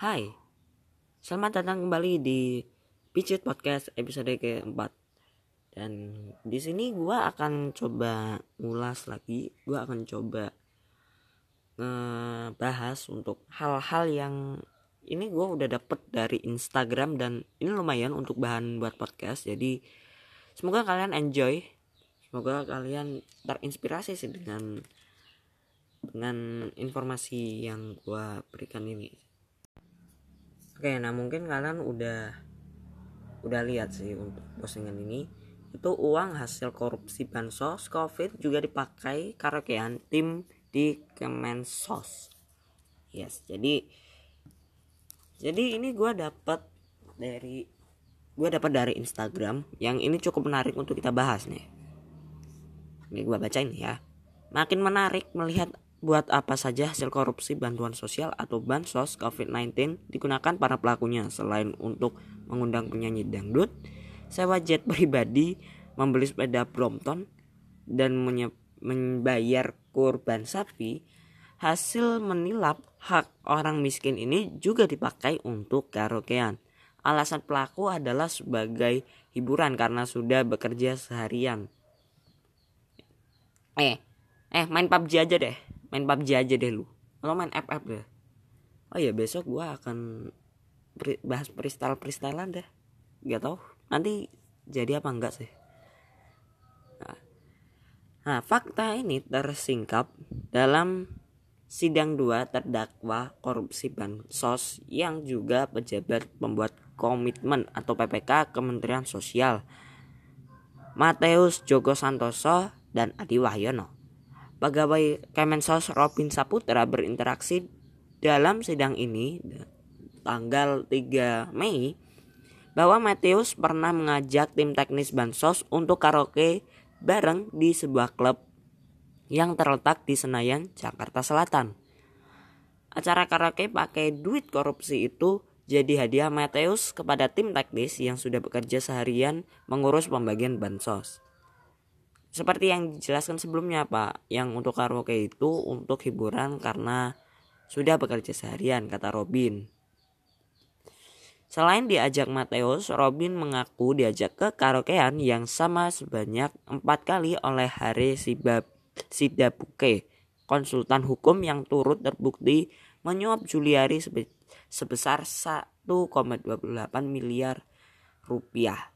Hai, selamat datang kembali di Picut Podcast episode keempat. Dan di sini gua akan coba ngulas lagi, gua akan coba ngebahas untuk hal-hal yang ini gua udah dapet dari Instagram dan ini lumayan untuk bahan buat podcast. Jadi semoga kalian enjoy, semoga kalian terinspirasi sih dengan dengan informasi yang gua berikan ini oke nah mungkin kalian udah udah lihat sih untuk postingan ini. Itu uang hasil korupsi bansos covid juga dipakai karaokean tim di Kemensos. Yes jadi jadi ini gua dapat dari gua dapat dari Instagram yang ini cukup menarik untuk kita bahas nih. Ini gua bacain ya. Makin menarik melihat buat apa saja hasil korupsi bantuan sosial atau bansos COVID-19 digunakan para pelakunya selain untuk mengundang penyanyi dangdut, sewa jet pribadi, membeli sepeda Brompton, dan membayar kurban sapi, hasil menilap hak orang miskin ini juga dipakai untuk karaokean. Alasan pelaku adalah sebagai hiburan karena sudah bekerja seharian. Eh, eh main PUBG aja deh main PUBG aja deh lu. Lo main FF deh. Oh ya besok gua akan bahas freestyle freestylean deh. Gak tau nanti jadi apa enggak sih? Nah, nah fakta ini tersingkap dalam sidang 2 terdakwa korupsi bansos yang juga pejabat pembuat komitmen atau PPK Kementerian Sosial Mateus Joko Santoso dan Adi Wahyono Pegawai Kemensos Robin Saputra berinteraksi dalam sidang ini tanggal 3 Mei bahwa Matius pernah mengajak tim teknis Bansos untuk karaoke bareng di sebuah klub yang terletak di Senayan, Jakarta Selatan. Acara karaoke pakai duit korupsi itu jadi hadiah Mateus kepada tim teknis yang sudah bekerja seharian mengurus pembagian bansos. Seperti yang dijelaskan sebelumnya Pak, yang untuk karaoke itu untuk hiburan karena sudah bekerja seharian, kata Robin. Selain diajak Mateus, Robin mengaku diajak ke karaokean yang sama sebanyak empat kali oleh Hare Sibab Sidabuke, konsultan hukum yang turut terbukti menyuap Juliari sebesar 1,28 miliar rupiah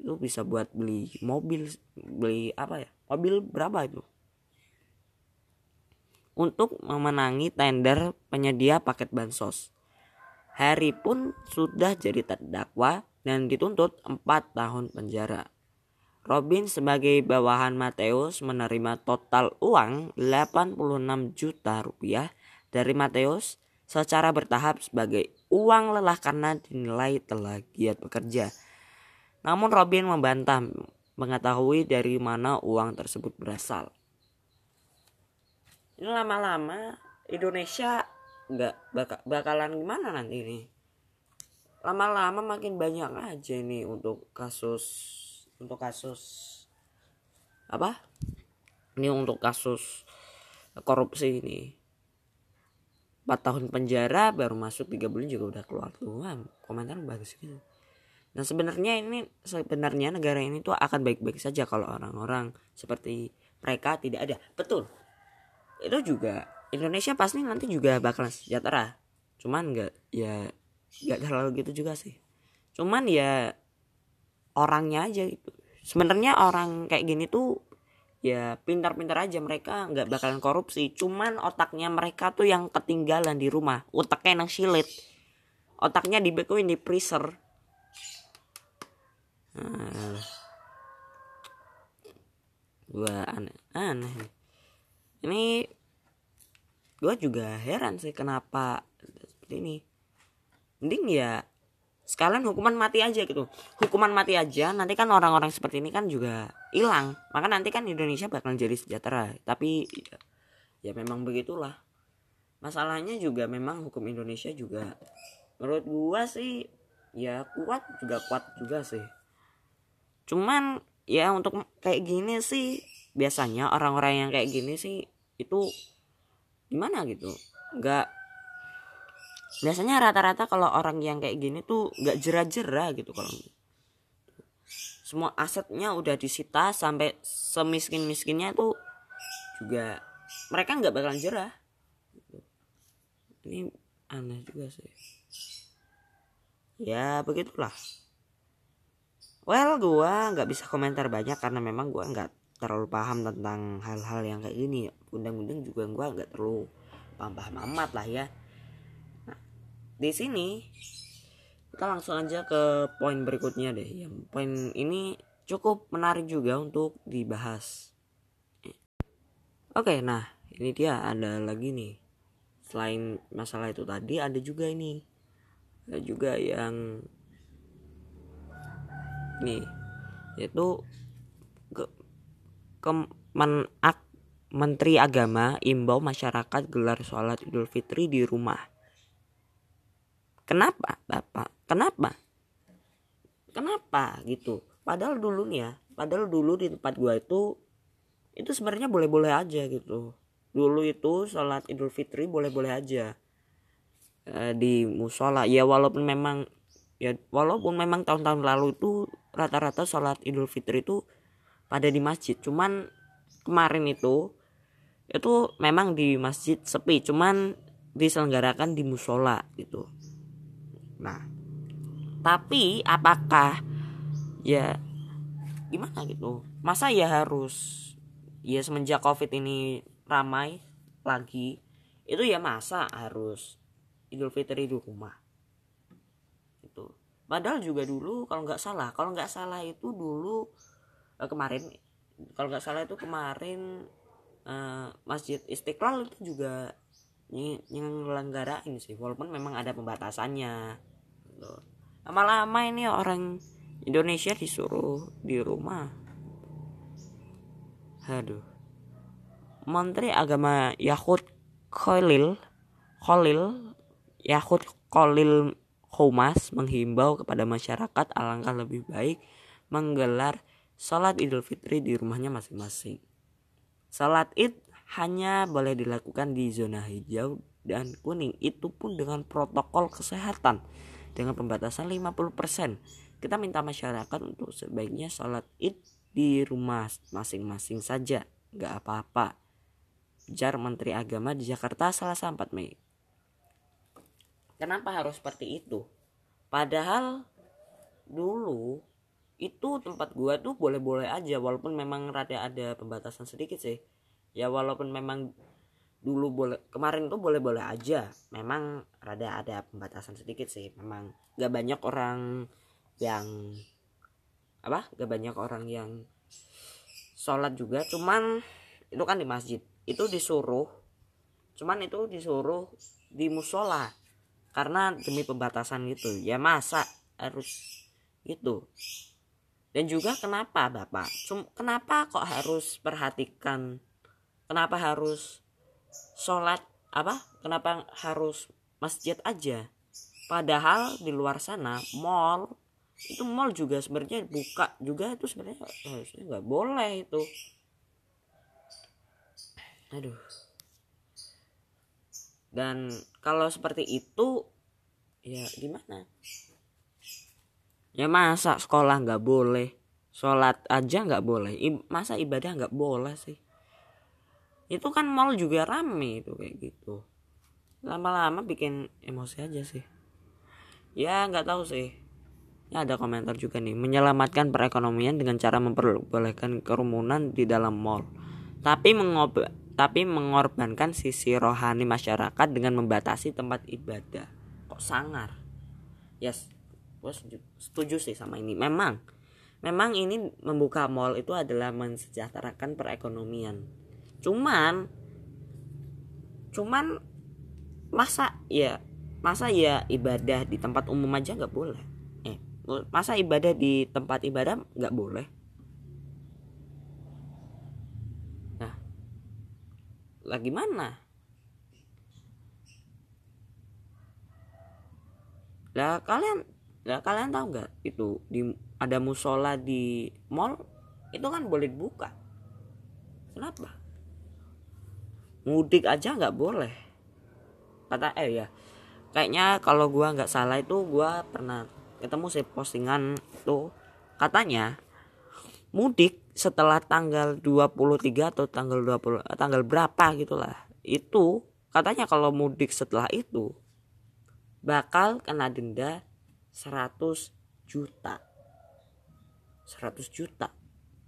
itu bisa buat beli mobil beli apa ya? Mobil berapa itu? Untuk memenangi tender penyedia paket bansos. Harry pun sudah jadi terdakwa dan dituntut 4 tahun penjara. Robin sebagai bawahan Mateus menerima total uang 86 juta rupiah dari Mateus secara bertahap sebagai uang lelah karena dinilai telah giat bekerja namun Robin membantah mengetahui dari mana uang tersebut berasal. Ini lama-lama Indonesia nggak bak bakalan gimana nanti ini. Lama-lama makin banyak aja ini untuk kasus untuk kasus apa? Ini untuk kasus korupsi ini. 4 tahun penjara baru masuk 3 bulan juga udah keluar tuh. Komentar bagus gitu. Nah sebenarnya ini sebenarnya negara ini tuh akan baik-baik saja kalau orang-orang seperti mereka tidak ada. Betul. Itu juga Indonesia pasti nanti juga bakal sejahtera. Cuman nggak ya nggak terlalu gitu juga sih. Cuman ya orangnya aja gitu. Sebenarnya orang kayak gini tuh ya pintar-pintar aja mereka nggak bakalan korupsi cuman otaknya mereka tuh yang ketinggalan di rumah otaknya yang silit otaknya dibekuin di freezer nah, gue aneh aneh ini gue juga heran sih kenapa seperti ini. Mending ya sekalian hukuman mati aja gitu. Hukuman mati aja nanti kan orang-orang seperti ini kan juga hilang. Maka nanti kan Indonesia bakal jadi sejahtera. Tapi ya, ya memang begitulah. Masalahnya juga memang hukum Indonesia juga menurut gua sih ya kuat juga kuat juga sih cuman ya untuk kayak gini sih biasanya orang-orang yang kayak gini sih itu gimana gitu? Nggak biasanya rata-rata kalau orang yang kayak gini tuh nggak jera-jera gitu kalau semua asetnya udah disita sampai semiskin miskinnya tuh juga mereka nggak bakalan jerah ini aneh juga sih. Ya begitulah well gua nggak bisa komentar banyak karena memang gua nggak terlalu paham tentang hal-hal yang kayak gini. Undang-undang juga gua nggak terlalu paham-paham amat lah ya. Nah, di sini kita langsung aja ke poin berikutnya deh. Yang poin ini cukup menarik juga untuk dibahas. Oke nah ini dia ada lagi nih. Selain masalah itu tadi ada juga ini. Ada juga yang nih yaitu ke kemenak Menteri Agama imbau masyarakat gelar sholat Idul Fitri di rumah. Kenapa, Bapak? Kenapa? Kenapa gitu? Padahal dulu nih ya, padahal dulu di tempat gua itu itu sebenarnya boleh-boleh aja gitu. Dulu itu sholat Idul Fitri boleh-boleh aja e, di musola. Ya walaupun memang ya walaupun memang tahun-tahun lalu itu rata-rata sholat idul fitri itu pada di masjid. Cuman kemarin itu itu memang di masjid sepi cuman diselenggarakan di musola gitu. Nah tapi apakah ya gimana gitu? Masa ya harus ya semenjak covid ini ramai lagi itu ya masa harus idul fitri di rumah padahal juga dulu kalau nggak salah kalau nggak salah itu dulu uh, kemarin kalau nggak salah itu kemarin uh, masjid istiqlal itu juga ini sih walaupun memang ada pembatasannya. Lama-lama ini orang Indonesia disuruh di rumah. Aduh. Menteri Agama Yahud Khalil Khalil Yahud Khalil Humas menghimbau kepada masyarakat alangkah lebih baik menggelar sholat idul fitri di rumahnya masing-masing. Sholat id hanya boleh dilakukan di zona hijau dan kuning itu pun dengan protokol kesehatan dengan pembatasan 50%. Kita minta masyarakat untuk sebaiknya sholat id di rumah masing-masing saja, nggak apa-apa. Jar Menteri Agama di Jakarta Selasa 4 Mei. Kenapa harus seperti itu? Padahal dulu itu tempat gua tuh boleh-boleh aja walaupun memang rada ada pembatasan sedikit sih. Ya walaupun memang dulu boleh kemarin tuh boleh-boleh aja. Memang rada ada pembatasan sedikit sih. Memang gak banyak orang yang apa? Gak banyak orang yang sholat juga. Cuman itu kan di masjid. Itu disuruh. Cuman itu disuruh di musola karena demi pembatasan gitu ya masa harus gitu. Dan juga kenapa bapak? Kenapa kok harus perhatikan? Kenapa harus sholat apa? Kenapa harus masjid aja? Padahal di luar sana mall itu mall juga sebenarnya buka juga itu sebenarnya harusnya nggak boleh itu. Aduh dan kalau seperti itu ya gimana? Ya masa sekolah nggak boleh sholat aja nggak boleh masa ibadah nggak boleh sih? Itu kan mall juga rame itu kayak gitu. Lama-lama bikin emosi aja sih. Ya nggak tahu sih. Ya ada komentar juga nih menyelamatkan perekonomian dengan cara memperbolehkan kerumunan di dalam mall. Tapi mengob tapi mengorbankan sisi rohani masyarakat dengan membatasi tempat ibadah. Kok sangar? Yes gue setuju sih sama ini. Memang memang ini membuka mall itu adalah mensejahterakan perekonomian. Cuman cuman masa ya masa ya ibadah di tempat umum aja nggak boleh. Eh masa ibadah di tempat ibadah nggak boleh lagi mana lah kalian lah kalian tahu nggak itu di ada musola di mall? Itu kan boleh dibuka. Kenapa? Mudik aja nggak boleh. Kata eh ya kayaknya kalau gua nggak salah itu gua pernah ketemu sih postingan tuh. Katanya mudik setelah tanggal 23 atau tanggal 20 eh, tanggal berapa gitulah. Itu katanya kalau mudik setelah itu bakal kena denda 100 juta. 100 juta.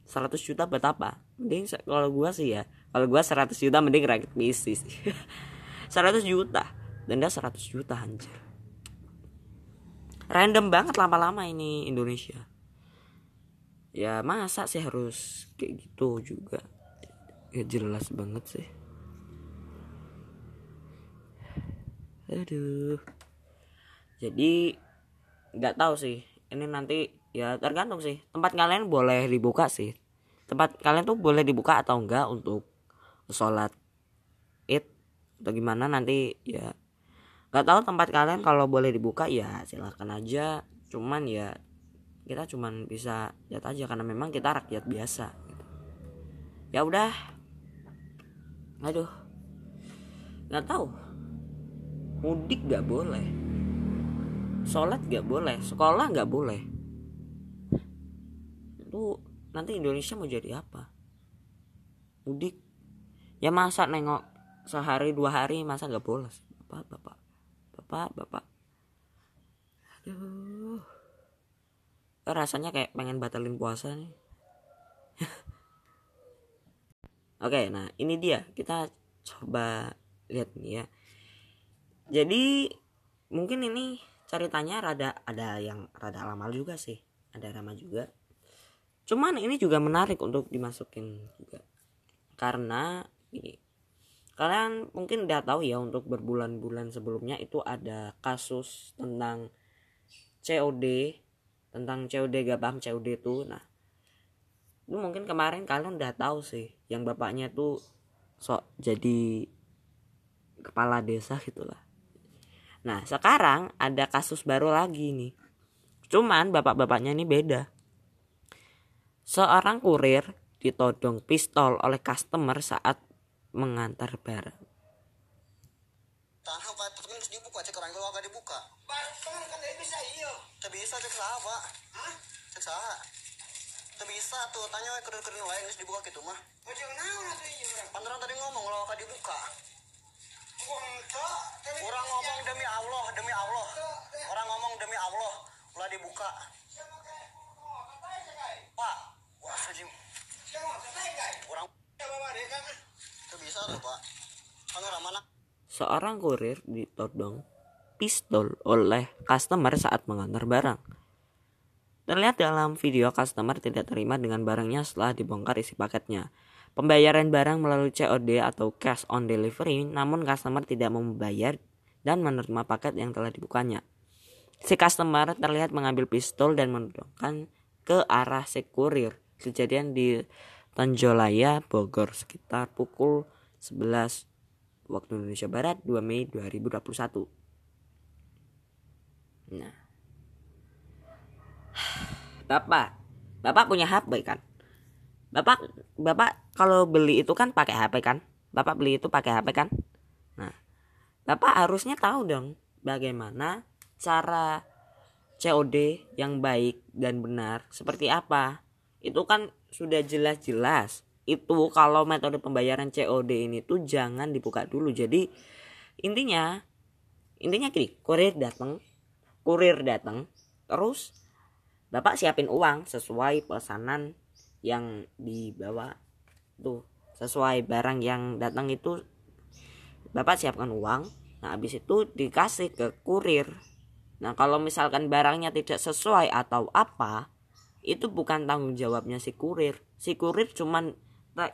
100 juta buat apa? Mending kalau gua sih ya kalau gua 100 juta mending rakit bisnis 100 juta. Denda 100 juta anjir. Random banget lama-lama ini Indonesia ya masa sih harus kayak gitu juga? Ya jelas banget sih. Aduh. Jadi nggak tahu sih. Ini nanti ya tergantung sih. Tempat kalian boleh dibuka sih. Tempat kalian tuh boleh dibuka atau enggak untuk sholat id atau gimana nanti ya. Nggak tahu tempat kalian kalau boleh dibuka ya silakan aja. Cuman ya kita cuman bisa lihat aja karena memang kita rakyat biasa gitu. ya udah. Aduh. Nggak tahu. Mudik nggak boleh. Sholat nggak boleh. Sekolah nggak boleh. Itu nanti Indonesia mau jadi apa? Mudik. Ya masa nengok sehari dua hari masa nggak boleh bapak bapak. Bapak bapak. Aduh rasanya kayak pengen batalin puasa nih. Oke nah ini dia. Kita coba lihat nih ya. Jadi mungkin ini ceritanya rada ada yang rada lama juga sih. Ada lama juga. Cuman ini juga menarik untuk dimasukin juga. Karena ini kalian mungkin udah tahu ya untuk berbulan-bulan sebelumnya itu ada kasus tentang COD tentang COD gak paham COD itu nah itu mungkin kemarin kalian udah tahu sih yang bapaknya tuh sok jadi kepala desa gitulah nah sekarang ada kasus baru lagi nih cuman bapak-bapaknya ini beda seorang kurir ditodong pistol oleh customer saat mengantar barang. Tanah pak, harus dibuka cek orang kalau gak dibuka. Barang kan tidak bisa iya. Tidak bisa cek sah pak. Hah? Cek sah. Tidak bisa tuh tanya ke kurir lain harus dibuka gitu mah. Oh jangan naon atuh iya. Pantaran tadi ngomong kalau gak dibuka. Orang ngomong demi Allah, demi Allah. Orang ngomong demi Allah, ulah dibuka. Pak, wah sajim. Orang bisa tuh pak. mana? Seorang kurir ditodong pistol oleh customer saat mengantar barang. Terlihat dalam video customer tidak terima dengan barangnya setelah dibongkar isi paketnya. Pembayaran barang melalui COD atau cash on delivery, namun customer tidak membayar dan menerima paket yang telah dibukanya. Si customer terlihat mengambil pistol dan menodongkan ke arah si kurir. Kejadian di Tanjolaya, Bogor sekitar pukul 11 waktu Indonesia Barat 2 Mei 2021. Nah. Bapak, Bapak punya HP kan? Bapak Bapak kalau beli itu kan pakai HP kan? Bapak beli itu pakai HP kan? Nah, Bapak harusnya tahu dong bagaimana cara COD yang baik dan benar seperti apa. Itu kan sudah jelas-jelas itu kalau metode pembayaran COD ini tuh jangan dibuka dulu jadi intinya intinya gini kurir datang kurir datang terus bapak siapin uang sesuai pesanan yang dibawa. Tuh sesuai barang yang datang itu bapak siapkan uang. Nah habis itu dikasih ke kurir. Nah kalau misalkan barangnya tidak sesuai atau apa itu bukan tanggung jawabnya si kurir. Si kurir cuman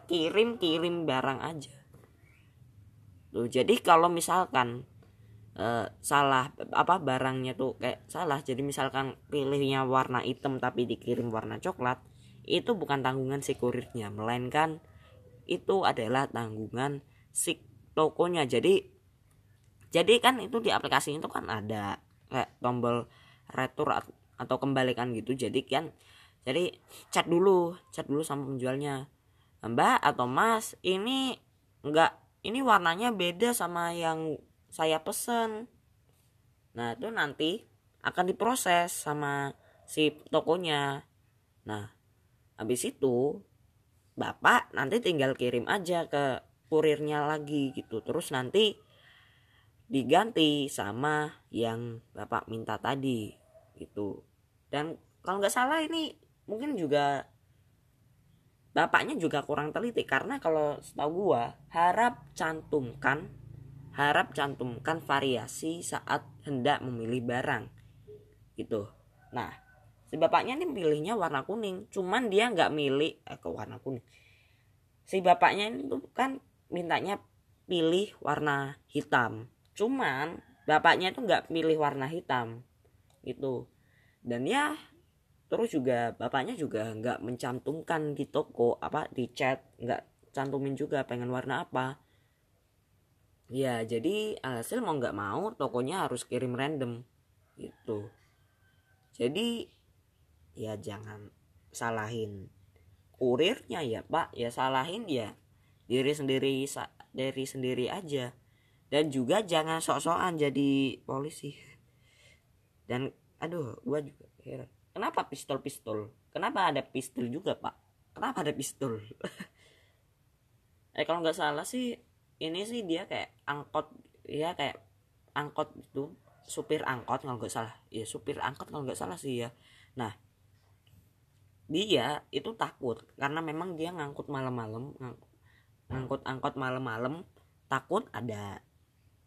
kirim kirim barang aja. Tuh jadi kalau misalkan uh, salah apa barangnya tuh kayak salah. Jadi misalkan pilihnya warna hitam tapi dikirim warna coklat itu bukan tanggungan si kurirnya. Melainkan itu adalah tanggungan si tokonya. Jadi jadi kan itu di aplikasi itu kan ada kayak tombol retur atau kembalikan gitu. Jadi kan jadi chat dulu chat dulu sama penjualnya. Mbak atau mas ini enggak ini warnanya beda sama yang saya pesen. Nah itu nanti akan diproses sama si tokonya. Nah habis itu bapak nanti tinggal kirim aja ke kurirnya lagi gitu. Terus nanti diganti sama yang bapak minta tadi gitu. Dan kalau nggak salah ini mungkin juga bapaknya juga kurang teliti karena kalau setahu gua harap cantumkan harap cantumkan variasi saat hendak memilih barang. Gitu. Nah si bapaknya ini pilihnya warna kuning cuman dia nggak milih eh, ke warna kuning. Si bapaknya ini tuh kan mintanya pilih warna hitam cuman bapaknya itu nggak pilih warna hitam gitu. Dan ya terus juga bapaknya juga nggak mencantumkan di toko apa di chat nggak cantumin juga pengen warna apa ya jadi hasil mau nggak mau tokonya harus kirim random gitu. Jadi ya jangan salahin kurirnya ya pak. Ya salahin ya diri sendiri dari sendiri aja. Dan juga jangan sok-sokan jadi polisi. Dan aduh gua juga heran. Kenapa pistol-pistol? Kenapa ada pistol juga pak? Kenapa ada pistol? Eh kalau nggak salah sih ini sih dia kayak angkot ya kayak angkot itu supir angkot kalau nggak salah. Ya supir angkot kalau nggak salah sih ya. Nah dia itu takut karena memang dia ngangkut malam-malam ngangkut angkot malam-malam takut ada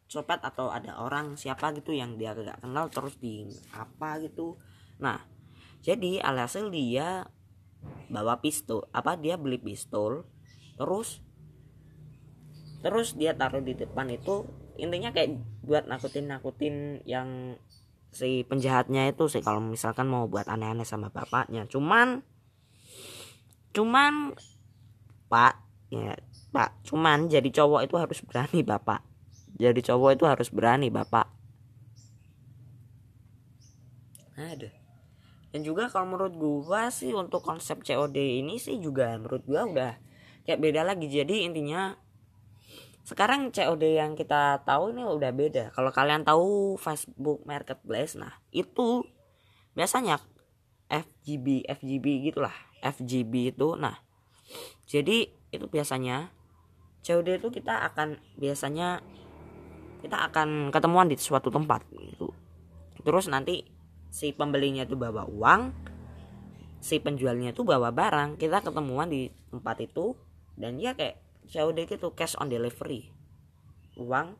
copet atau ada orang siapa gitu yang dia gak kenal terus di apa gitu. Nah jadi alhasil dia bawa pistol apa dia beli pistol terus terus dia taruh di depan itu intinya kayak buat nakutin nakutin yang si penjahatnya itu sih kalau misalkan mau buat aneh-aneh sama bapaknya. Cuman cuman pak ya pak cuman jadi cowok itu harus berani bapak. Jadi cowok itu harus berani bapak. Ada. Dan juga kalau menurut gua sih untuk konsep COD ini sih juga menurut gua udah kayak beda lagi. Jadi intinya sekarang COD yang kita tahu ini udah beda kalau kalian tahu Facebook Marketplace nah itu biasanya FGB FGB gitulah FGB itu nah jadi itu biasanya COD itu kita akan biasanya kita akan ketemuan di suatu tempat gitu. terus nanti si pembelinya itu bawa uang si penjualnya itu bawa barang kita ketemuan di tempat itu dan ya kayak COD itu cash on delivery. Uang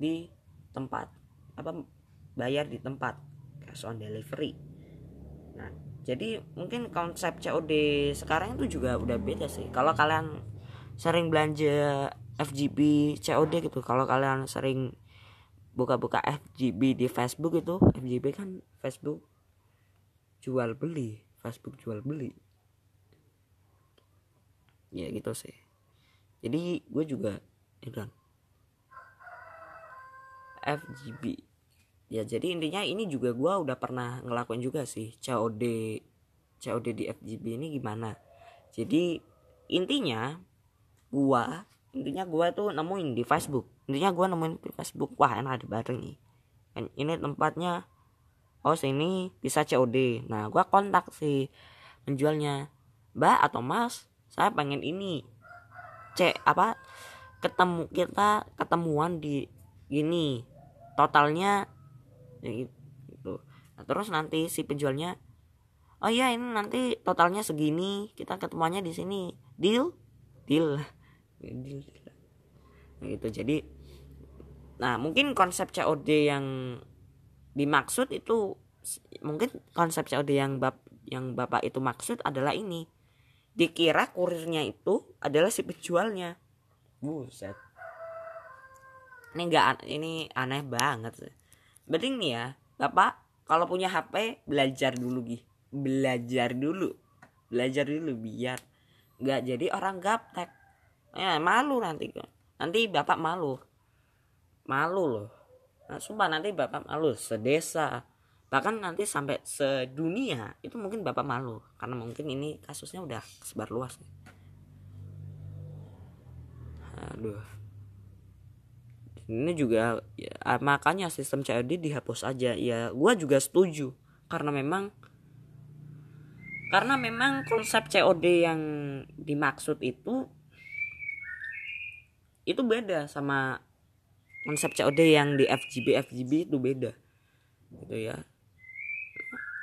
di tempat apa bayar di tempat cash on delivery. Nah jadi mungkin konsep COD sekarang itu juga udah beda sih. Kalau kalian sering belanja FGB COD gitu kalau kalian sering buka-buka FGB di Facebook itu FGB kan Facebook jual beli Facebook jual beli. Ya gitu sih jadi gue juga itu kan FGB ya jadi intinya ini juga gue udah pernah ngelakuin juga sih COD COD di FGB ini gimana. Jadi intinya gua intinya gue tuh nemuin di Facebook. Intinya gue nemuin di Facebook wah enak ada bareng nih. Ini tempatnya oh sini bisa COD nah gue kontak si penjualnya mbak atau mas saya pengen ini cek apa ketemu kita ketemuan di gini. Totalnya ya gitu. Nah, terus nanti si penjualnya oh iya ini nanti totalnya segini kita ketemuannya di sini. Deal? Deal. Gitu. Jadi nah mungkin konsep COD yang dimaksud itu mungkin konsep COD yang bap yang bapak itu maksud adalah ini dikira kurirnya itu adalah si penjualnya. Buset. Ini enggak ini aneh banget sih. Berarti nih ya bapak kalau punya HP belajar dulu gih belajar dulu. Belajar dulu biar nggak jadi orang gaptek. Ya malu nanti nanti bapak malu. Malu loh. Nah, sumpah nanti bapak malu. Sedesa bahkan nanti sampai sedunia itu mungkin bapak malu. Karena mungkin ini kasusnya udah sebar luas ini juga ya, makanya sistem COD dihapus aja. Ya gua juga setuju. Karena memang karena memang konsep COD yang dimaksud itu itu beda sama konsep COD yang di FGB FGB itu beda. Gitu ya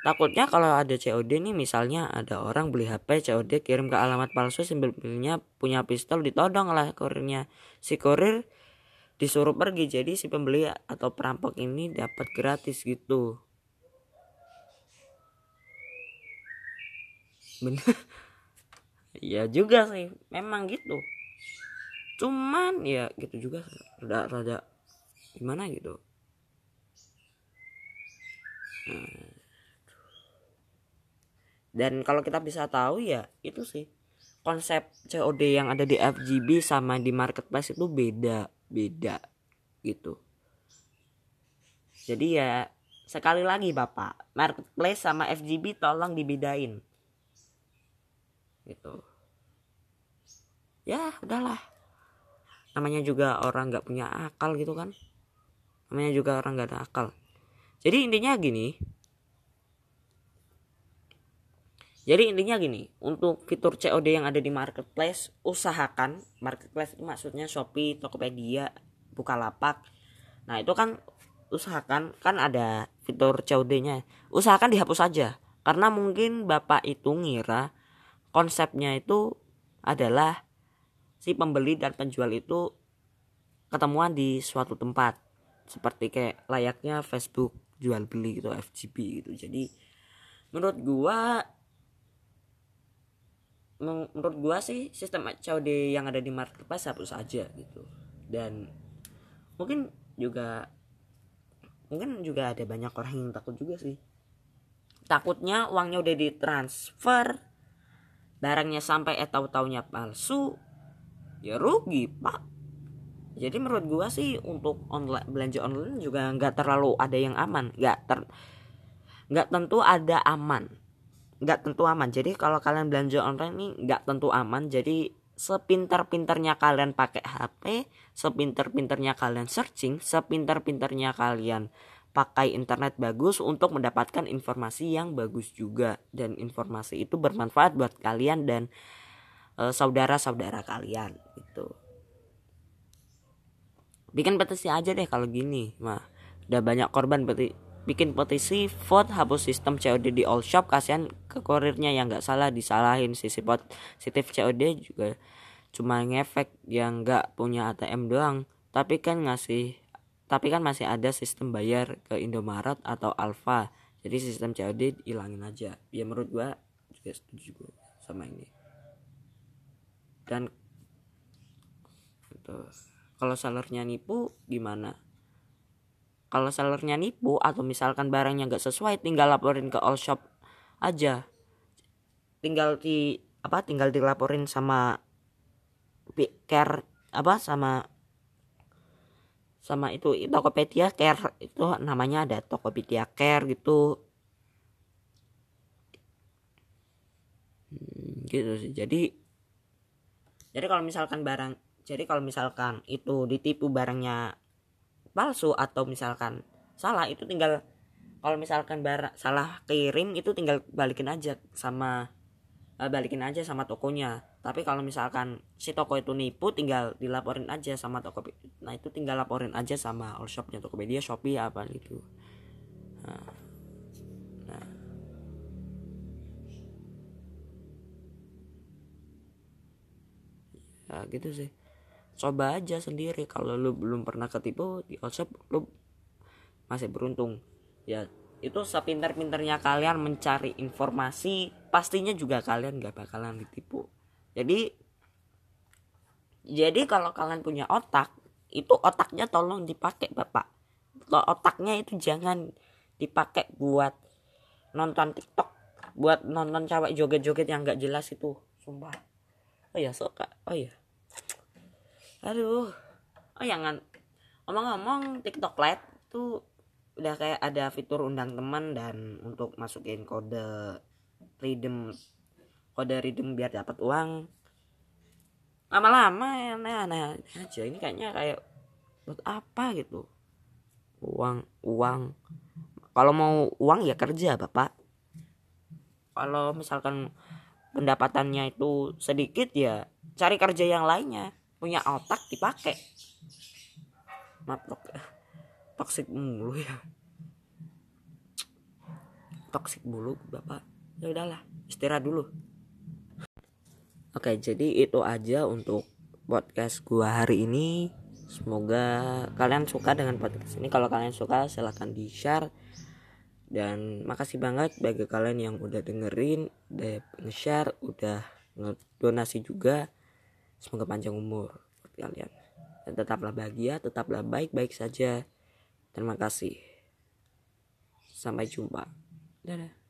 takutnya kalau ada COD nih misalnya ada orang beli HP COD kirim ke alamat palsu sebelumnya punya pistol ditodong lah kurirnya. Si kurir disuruh pergi jadi si pembeli atau perampok ini dapat gratis gitu. Bener. Ya juga sih memang gitu. Cuman ya gitu juga rada rada gimana gitu. Nah. Dan kalau kita bisa tahu ya itu sih. Konsep COD yang ada di FGB sama di marketplace itu beda beda gitu. Jadi ya sekali lagi bapak marketplace sama FGB tolong dibedain. Gitu. Ya udahlah. Namanya juga orang nggak punya akal gitu kan. Namanya juga orang nggak ada akal. Jadi intinya gini jadi intinya gini untuk fitur COD yang ada di marketplace usahakan marketplace itu maksudnya Shopee Tokopedia Bukalapak. Nah itu kan usahakan kan ada fitur COD-nya usahakan dihapus saja karena mungkin bapak itu ngira konsepnya itu adalah si pembeli dan penjual itu ketemuan di suatu tempat. Seperti kayak layaknya Facebook jual beli gitu FGB gitu. Jadi menurut gua menurut gua sih sistem COD yang ada di marketplace hapus saja gitu. Dan mungkin juga mungkin juga ada banyak orang yang takut juga sih. Takutnya uangnya udah ditransfer barangnya sampai eh tahu taunya palsu ya rugi pak. Jadi menurut gua sih untuk online belanja online juga nggak terlalu ada yang aman. Nggak ter nggak tentu ada aman nggak tentu aman. Jadi kalau kalian belanja online ini nggak tentu aman. Jadi sepintar-pintarnya kalian pakai HP sepintar-pintarnya kalian searching sepintar-pintarnya kalian pakai internet bagus untuk mendapatkan informasi yang bagus juga. Dan informasi itu bermanfaat buat kalian dan uh, saudara-saudara kalian itu bikin petisi aja deh kalau gini. Mah udah banyak korban peti bikin petisi vote hapus sistem COD di all shop. Kasihan ke kurirnya yang nggak salah disalahin sisi positif COD juga cuma ngefek yang nggak punya ATM doang. Tapi kan ngasih tapi kan masih ada sistem bayar ke Indomaret atau Alfa jadi sistem COD hilangin aja. Ya menurut gua juga setuju sama ini. Dan gitu. kalau sellernya nipu gimana kalau sellernya nipu atau misalkan barangnya nggak sesuai tinggal laporin ke all shop aja. Tinggal di apa tinggal dilaporin sama care apa sama sama itu Tokopedia Care itu namanya ada Tokopedia Care gitu. Hmm, gitu sih. Jadi jadi kalau misalkan barang jadi kalau misalkan itu ditipu barangnya palsu atau misalkan salah itu tinggal kalau misalkan barang salah kirim itu tinggal balikin aja sama uh, balikin aja sama tokonya. Tapi kalau misalkan si toko itu nipu tinggal dilaporin aja sama toko nah itu tinggal laporin aja sama all shopnya Tokopedia Shopee apa gitu. Nah. Ya gitu sih coba aja sendiri. Kalau lu belum pernah ketipu di outshop lu masih beruntung. Ya itu sepintar-pintarnya kalian mencari informasi pastinya juga kalian gak bakalan ditipu. Jadi jadi kalau kalian punya otak itu otaknya tolong dipakai bapak. Otaknya itu jangan dipakai buat nonton tiktok buat nonton cewek joget-joget yang gak jelas itu. Sumpah. Oh ya suka. Oh ya aduh. Oh jangan ngomong-ngomong TikTok Lite tuh udah kayak ada fitur undang teman dan untuk masukin kode redeem kode redeem biar dapat uang. Lama-lama aneh-aneh aja. Ini kayaknya kayak buat apa gitu? Uang uang. Kalau mau uang ya kerja bapak. Kalau misalkan pendapatannya itu sedikit ya cari kerja yang lainnya punya otak dipakai matok toksik mulu ya. Toksik mulu bapak. Ya udahlah istirahat dulu. Oke jadi itu aja untuk podcast gua hari ini. Semoga kalian suka dengan podcast ini. Kalau kalian suka silahkan di share dan makasih banget bagi kalian yang udah dengerin udah nge-share udah ngedonasi juga semoga panjang umur buat kalian. Dan tetaplah bahagia tetaplah baik-baik saja. Terima kasih. Sampai jumpa. Dadah